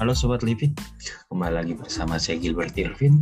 Halo Sobat Livin, kembali lagi bersama saya Gilbert Irvin.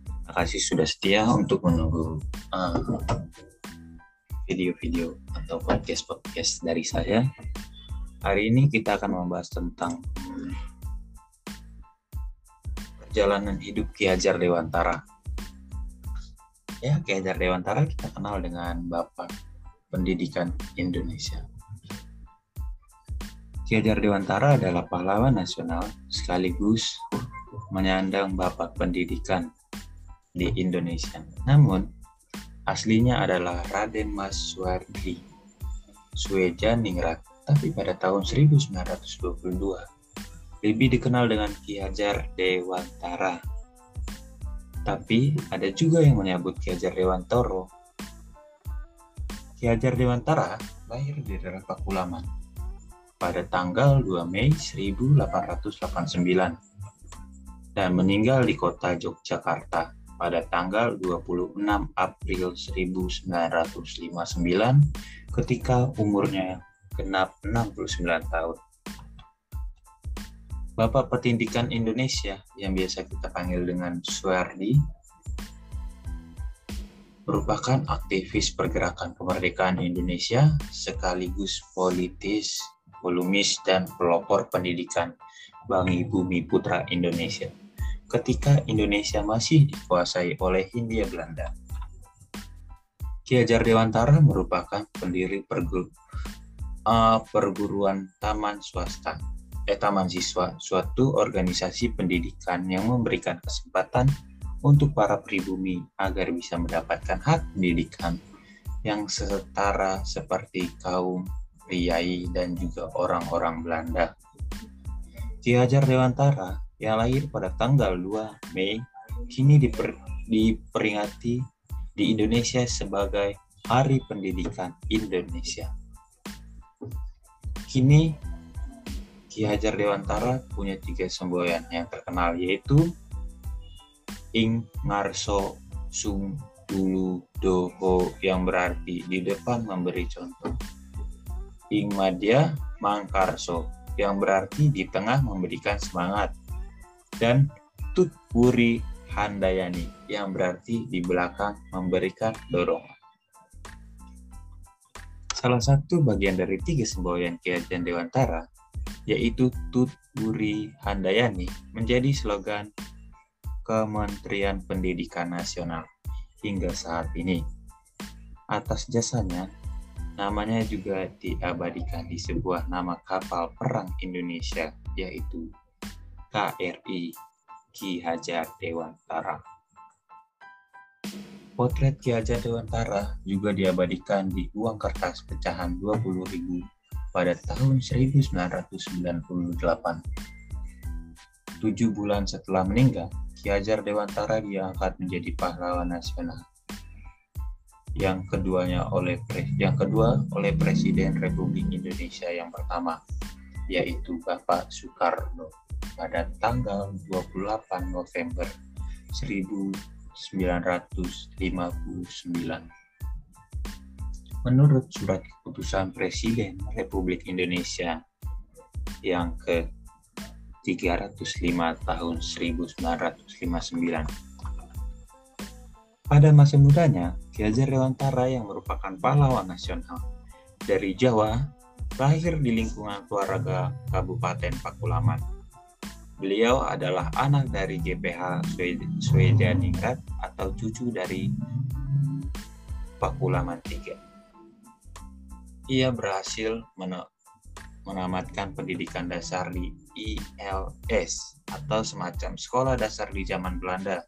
Terima kasih sudah setia untuk menunggu uh, video-video atau podcast-podcast dari saya. Hari ini kita akan membahas tentang perjalanan hidup Ki Hajar Dewantara. Ya, Ki Hajar Dewantara kita kenal dengan Bapak Pendidikan Indonesia. Ki Hajar Dewantara adalah pahlawan nasional sekaligus menyandang bapak pendidikan di Indonesia. Namun, aslinya adalah Raden Mas Suwardi Ningrat, tapi pada tahun 1922 lebih dikenal dengan Ki Hajar Dewantara. Tapi ada juga yang menyebut Ki Hajar Dewantoro. Ki Hajar Dewantara lahir di daerah Pakulaman pada tanggal 2 Mei 1889 dan meninggal di kota Yogyakarta pada tanggal 26 April 1959 ketika umurnya genap 69 tahun. Bapak Pendidikan Indonesia yang biasa kita panggil dengan Suwardi merupakan aktivis pergerakan kemerdekaan Indonesia sekaligus politis volumis dan pelopor pendidikan Bangi Bumi Putra Indonesia ketika Indonesia masih dikuasai oleh Hindia Belanda. Ki Hajar Dewantara merupakan pendiri pergu, uh, perguruan taman swasta, eh taman siswa, suatu organisasi pendidikan yang memberikan kesempatan untuk para pribumi agar bisa mendapatkan hak pendidikan yang setara seperti kaum priai, dan juga orang-orang Belanda. Ki Hajar Dewantara yang lahir pada tanggal 2 Mei kini diper, diperingati di Indonesia sebagai Hari Pendidikan Indonesia. Kini Ki Hajar Dewantara punya tiga semboyan yang terkenal yaitu Ing Ngarso Sung Dulu Doho yang berarti di depan memberi contoh Ingmadya Mangkarso yang berarti di tengah memberikan semangat dan Tutpuri Handayani yang berarti di belakang memberikan dorongan. Salah satu bagian dari tiga semboyan Ki Hajar Dewantara yaitu Tutpuri Handayani menjadi slogan Kementerian Pendidikan Nasional hingga saat ini. Atas jasanya, Namanya juga diabadikan di sebuah nama kapal perang Indonesia yaitu KRI Ki Hajar Dewantara. Potret Ki Hajar Dewantara juga diabadikan di uang kertas pecahan 20.000 pada tahun 1998. Tujuh bulan setelah meninggal, Ki Hajar Dewantara diangkat menjadi pahlawan nasional yang keduanya oleh yang kedua oleh Presiden Republik Indonesia yang pertama yaitu Bapak Soekarno pada tanggal 28 November 1959. Menurut surat keputusan Presiden Republik Indonesia yang ke 305 tahun 1959 pada masa mudanya, Ki Hajar Dewantara yang merupakan pahlawan nasional dari Jawa lahir di lingkungan keluarga Kabupaten Pakulaman. Beliau adalah anak dari GPH Swedaningrat atau cucu dari Pakulaman III. Ia berhasil menamatkan pendidikan dasar di ILS atau semacam sekolah dasar di zaman Belanda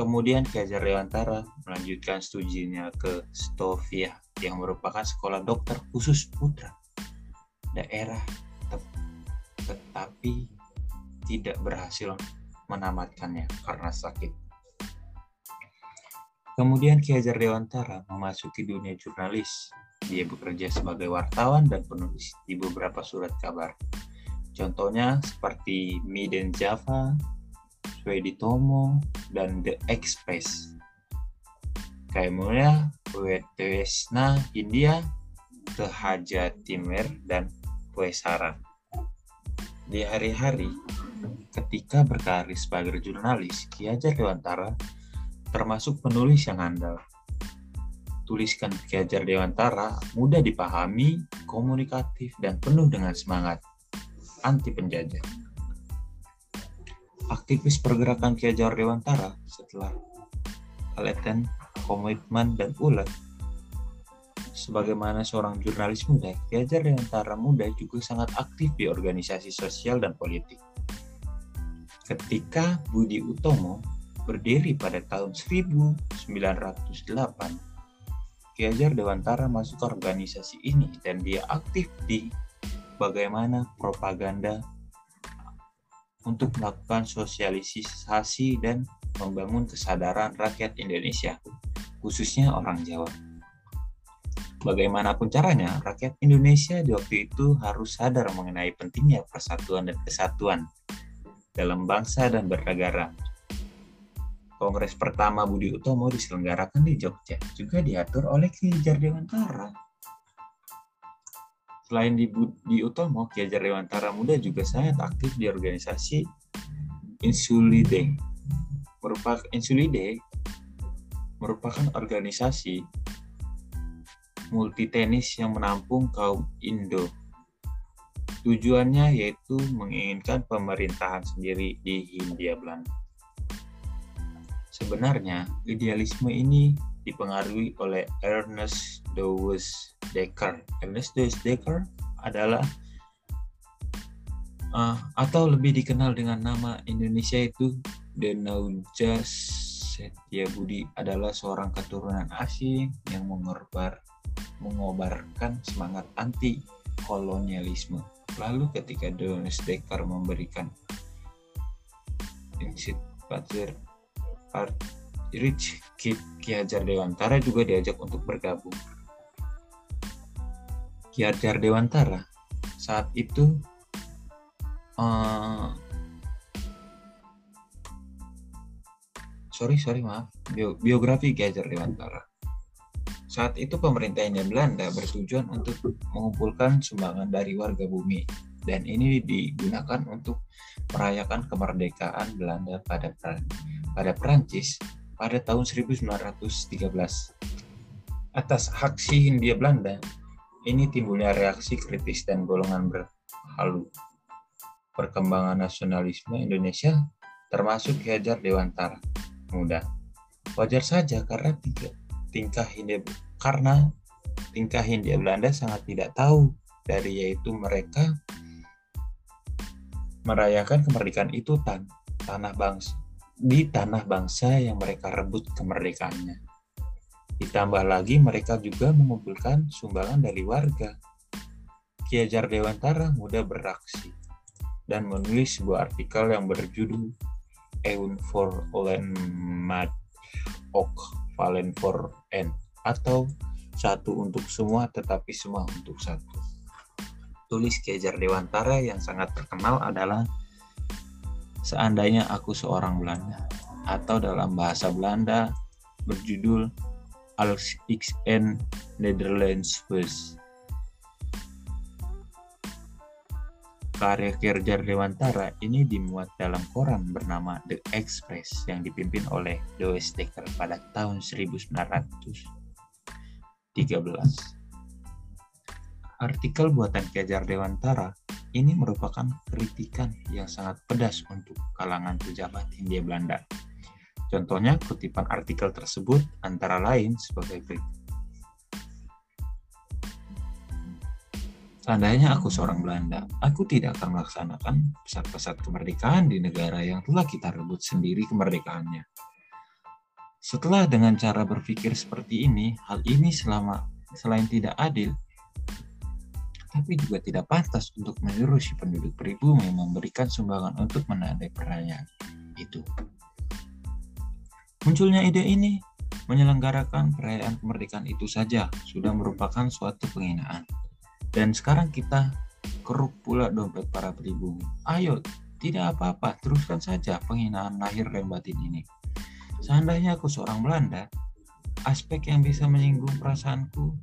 Kemudian Hajar Dewantara melanjutkan studinya ke Stovia yang merupakan sekolah dokter khusus putra daerah tetapi tidak berhasil menamatkannya karena sakit. Kemudian Ki Hajar Dewantara memasuki dunia jurnalis. Dia bekerja sebagai wartawan dan penulis di beberapa surat kabar. Contohnya seperti Miden Java, Swedi Tomo, dan The Express. Kemudian Wetesna India, Tehaja Timer, dan Puesara. Di hari-hari, ketika berkarir sebagai jurnalis, Ki Hajar Dewantara termasuk penulis yang andal. Tuliskan Ki Hajar Dewantara mudah dipahami, komunikatif, dan penuh dengan semangat anti penjajah. Aktivis pergerakan Ki Hajar Dewantara setelah Kaleten, komitmen, dan ulet Sebagaimana seorang jurnalis muda, Ki Hajar Dewantara muda juga sangat aktif di organisasi sosial dan politik. Ketika Budi Utomo berdiri pada tahun 1908, Ki Hajar Dewantara masuk ke organisasi ini dan dia aktif di bagaimana propaganda untuk melakukan sosialisasi dan membangun kesadaran rakyat Indonesia, khususnya orang Jawa. Bagaimanapun caranya, rakyat Indonesia di waktu itu harus sadar mengenai pentingnya persatuan dan kesatuan dalam bangsa dan bernegara. Kongres pertama Budi Utomo diselenggarakan di Jogja, juga diatur oleh Ki Hajar Dewantara. Selain di Budi Utomo, Ki Dewantara Muda juga sangat aktif di organisasi Insulide. Merupakan Insulide merupakan organisasi multi tenis yang menampung kaum Indo. Tujuannya yaitu menginginkan pemerintahan sendiri di Hindia Belanda. Sebenarnya, idealisme ini dipengaruhi oleh Ernest Dawes Dekker. Ernest Dawes Dekker adalah uh, atau lebih dikenal dengan nama Indonesia itu Denauja Budi adalah seorang keturunan asing yang mengorbar mengobarkan semangat anti kolonialisme. Lalu ketika Donis Dekar memberikan Patrick Rich Ki Hajar Dewantara juga diajak untuk bergabung. Ki Hajar Dewantara saat itu uh, sorry sorry maaf. Biografi Ki Hajar Dewantara. Saat itu pemerintah Hindia Belanda bertujuan untuk mengumpulkan sumbangan dari warga bumi dan ini digunakan untuk merayakan kemerdekaan Belanda pada pada Perancis pada tahun 1913. Atas aksi Hindia Belanda, ini timbulnya reaksi kritis dan golongan berhalu. Perkembangan nasionalisme Indonesia termasuk Hajar Dewantara muda. Wajar saja karena tiga, tingkah Hindia karena tingkah Hindia Belanda sangat tidak tahu dari yaitu mereka merayakan kemerdekaan itu tan tanah bangsa di tanah bangsa yang mereka rebut kemerdekaannya. Ditambah lagi mereka juga mengumpulkan sumbangan dari warga. Ki Hajar Dewantara mudah beraksi dan menulis sebuah artikel yang berjudul Eun for Olen Mad Ok Valen for N atau satu untuk semua tetapi semua untuk satu. Tulis Kejar Dewantara yang sangat terkenal adalah Seandainya aku seorang Belanda atau dalam bahasa Belanda berjudul Alex XN Netherlands First. Karya Kerjar Dewantara ini dimuat dalam koran bernama The Express yang dipimpin oleh Doe Dekker pada tahun 1913. Artikel buatan Kerjar Dewantara ini merupakan kritikan yang sangat pedas untuk kalangan pejabat Hindia Belanda. Contohnya kutipan artikel tersebut antara lain sebagai berikut. Seandainya aku seorang Belanda, aku tidak akan melaksanakan pesat-pesat kemerdekaan di negara yang telah kita rebut sendiri kemerdekaannya. Setelah dengan cara berpikir seperti ini, hal ini selama selain tidak adil, tapi juga tidak pantas untuk menyuruh si penduduk pribumi memberikan sumbangan untuk menandai perayaan itu. Munculnya ide ini menyelenggarakan perayaan kemerdekaan itu saja sudah merupakan suatu penghinaan dan sekarang kita keruk pula dompet para pribumi. Ayo, tidak apa-apa, teruskan saja penghinaan lahir dan batin ini. Seandainya aku seorang Belanda, aspek yang bisa menyinggung perasaanku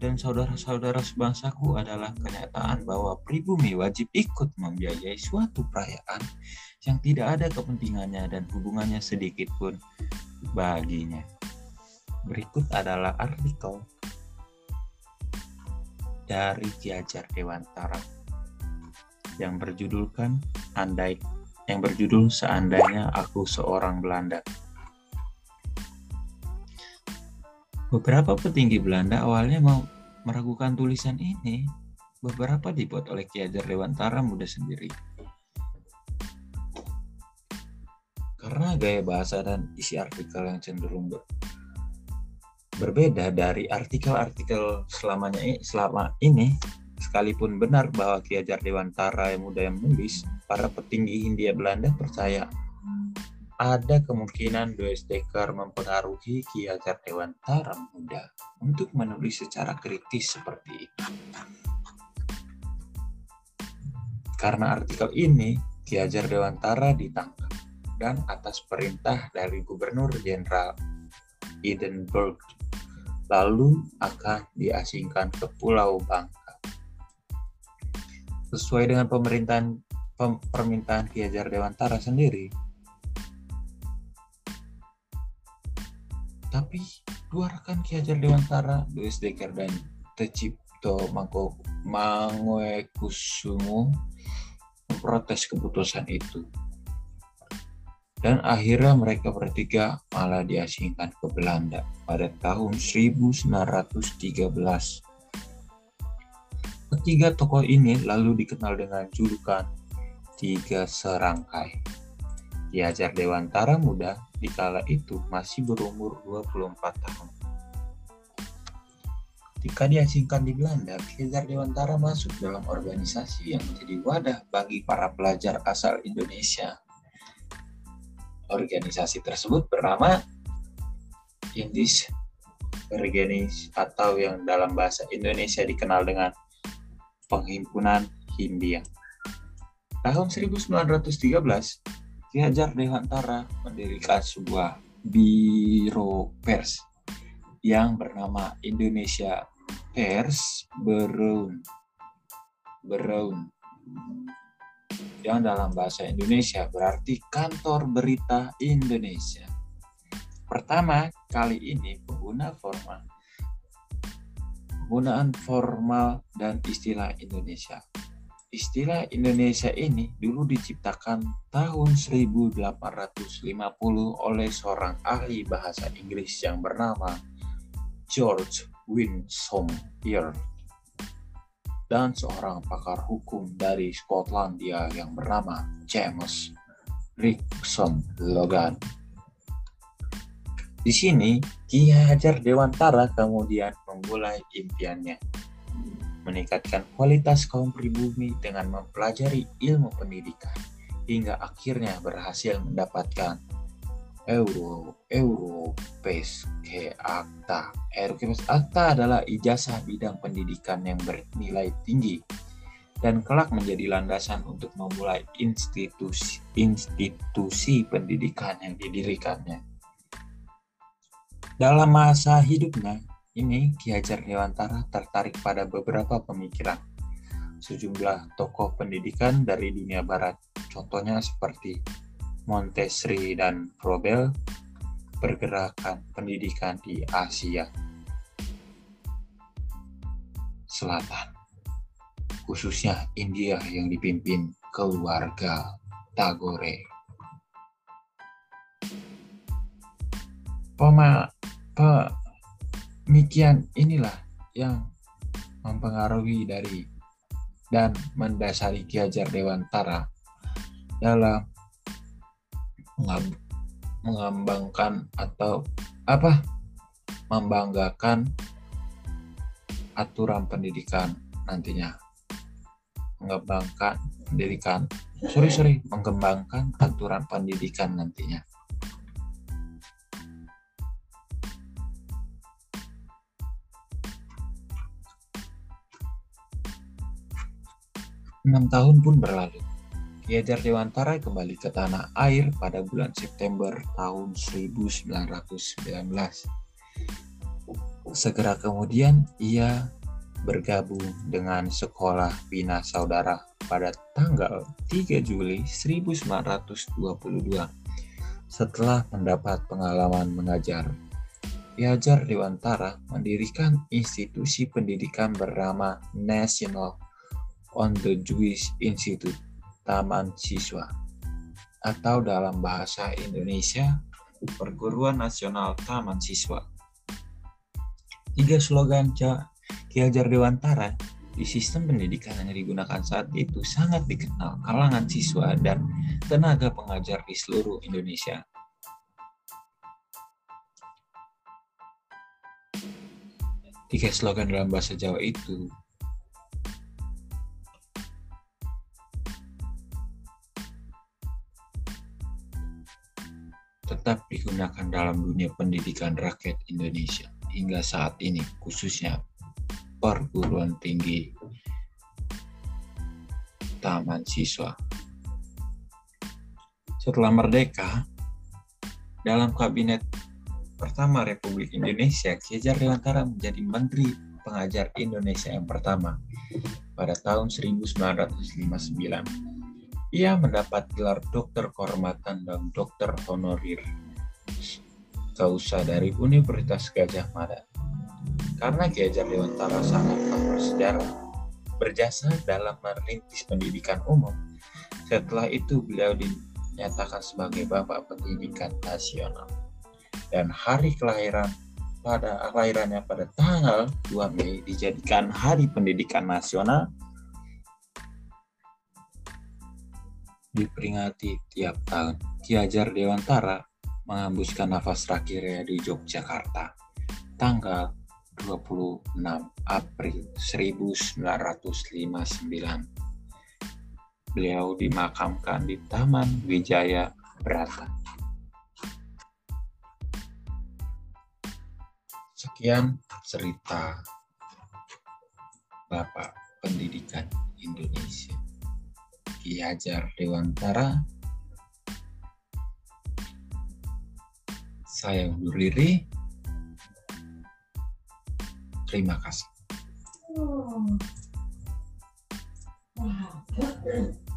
dan saudara-saudara sebangsaku adalah kenyataan bahwa pribumi wajib ikut membiayai suatu perayaan yang tidak ada kepentingannya dan hubungannya sedikit pun baginya. Berikut adalah artikel dari Ki Hajar Dewantara yang berjudulkan Andai yang berjudul Seandainya Aku Seorang Belanda. Beberapa petinggi Belanda awalnya mau meragukan tulisan ini. Beberapa dibuat oleh Ki Hajar Dewantara muda sendiri. Karena gaya bahasa dan isi artikel yang cenderung ber berbeda dari artikel-artikel selamanya selama ini, sekalipun benar bahwa Ki Hajar Dewantara yang muda yang menulis, para petinggi Hindia Belanda percaya ada kemungkinan Louis Dekker mempengaruhi Ki Hajar Dewantara muda untuk menulis secara kritis seperti itu. Karena artikel ini, Ki Hajar Dewantara ditangkap dan atas perintah dari Gubernur Jenderal Edinburgh lalu akan diasingkan ke Pulau Bangka. Sesuai dengan pemerintahan permintaan Ki Hajar Dewantara sendiri, dua rekan Ki Hajar Dewantara, Louis Dekker dan Tecipto Mangko Manguekusumo memprotes keputusan itu. Dan akhirnya mereka bertiga malah diasingkan ke Belanda pada tahun 1913. Ketiga tokoh ini lalu dikenal dengan julukan Tiga Serangkai. Ki Hajar Dewantara muda di kala itu masih berumur 24 tahun. Ketika diasingkan di Belanda, Kezar Dewantara masuk dalam organisasi yang menjadi wadah bagi para pelajar asal Indonesia. Organisasi tersebut bernama Indis Regenis atau yang dalam bahasa Indonesia dikenal dengan Penghimpunan Hindia. Tahun 1913, Ki Hajar Dewantara mendirikan sebuah biro pers yang bernama Indonesia Pers Berun Berun yang dalam bahasa Indonesia berarti kantor berita Indonesia. Pertama kali ini pengguna formal penggunaan formal dan istilah Indonesia Istilah Indonesia ini dulu diciptakan tahun 1850 oleh seorang ahli bahasa Inggris yang bernama George Winsome Earl dan seorang pakar hukum dari Skotlandia yang bernama James Rickson Logan. Di sini, Ki Hajar Dewantara kemudian memulai impiannya meningkatkan kualitas kaum pribumi dengan mempelajari ilmu pendidikan hingga akhirnya berhasil mendapatkan Euro Europes ke Akta. Europes Akta adalah ijazah bidang pendidikan yang bernilai tinggi dan kelak menjadi landasan untuk memulai institusi institusi pendidikan yang didirikannya. Dalam masa hidupnya, ini Ki Hajar Dewantara tertarik pada beberapa pemikiran sejumlah tokoh pendidikan dari dunia barat. Contohnya seperti Montessori dan Froebel pergerakan pendidikan di Asia Selatan, khususnya India yang dipimpin keluarga Tagore. Pema, pe, Demikian inilah yang mempengaruhi dari dan mendasari Ki Hajar Dewantara dalam mengembangkan atau apa? membanggakan aturan pendidikan nantinya. Mengembangkan pendidikan sorry sorry mengembangkan aturan pendidikan nantinya Enam tahun pun berlalu. Ki Hajar Dewantara kembali ke tanah air pada bulan September tahun 1919. Segera kemudian ia bergabung dengan Sekolah Bina Saudara pada tanggal 3 Juli 1922 setelah mendapat pengalaman mengajar. Ki Hajar Dewantara mendirikan institusi pendidikan bernama National on the Jewish Institute Taman Siswa atau dalam bahasa Indonesia Perguruan Nasional Taman Siswa. Tiga slogan Ki Hajar Dewantara di sistem pendidikan yang digunakan saat itu sangat dikenal kalangan siswa dan tenaga pengajar di seluruh Indonesia. Tiga slogan dalam bahasa Jawa itu tetap digunakan dalam dunia pendidikan rakyat Indonesia hingga saat ini khususnya perguruan tinggi taman siswa. Setelah merdeka, dalam kabinet pertama Republik Indonesia, Ki Hajar Dewantara menjadi Menteri Pengajar Indonesia yang pertama pada tahun 1959. Ia mendapat gelar dokter kehormatan dan dokter honorir kausa dari Universitas Gajah Mada. Karena Hajar Dewantara sangat bersejarah, berjasa dalam merintis pendidikan umum. Setelah itu beliau dinyatakan sebagai Bapak Pendidikan Nasional. Dan hari kelahiran pada kelahirannya pada tanggal 2 Mei dijadikan Hari Pendidikan Nasional diperingati tiap tahun. Ki Hajar Dewantara menghembuskan nafas terakhirnya di Yogyakarta tanggal 26 April 1959. Beliau dimakamkan di Taman Wijaya Brata. Sekian cerita Bapak Pendidikan Indonesia. Ki Hajar Dewantara. Saya undur diri. Terima kasih. Oh. Wow.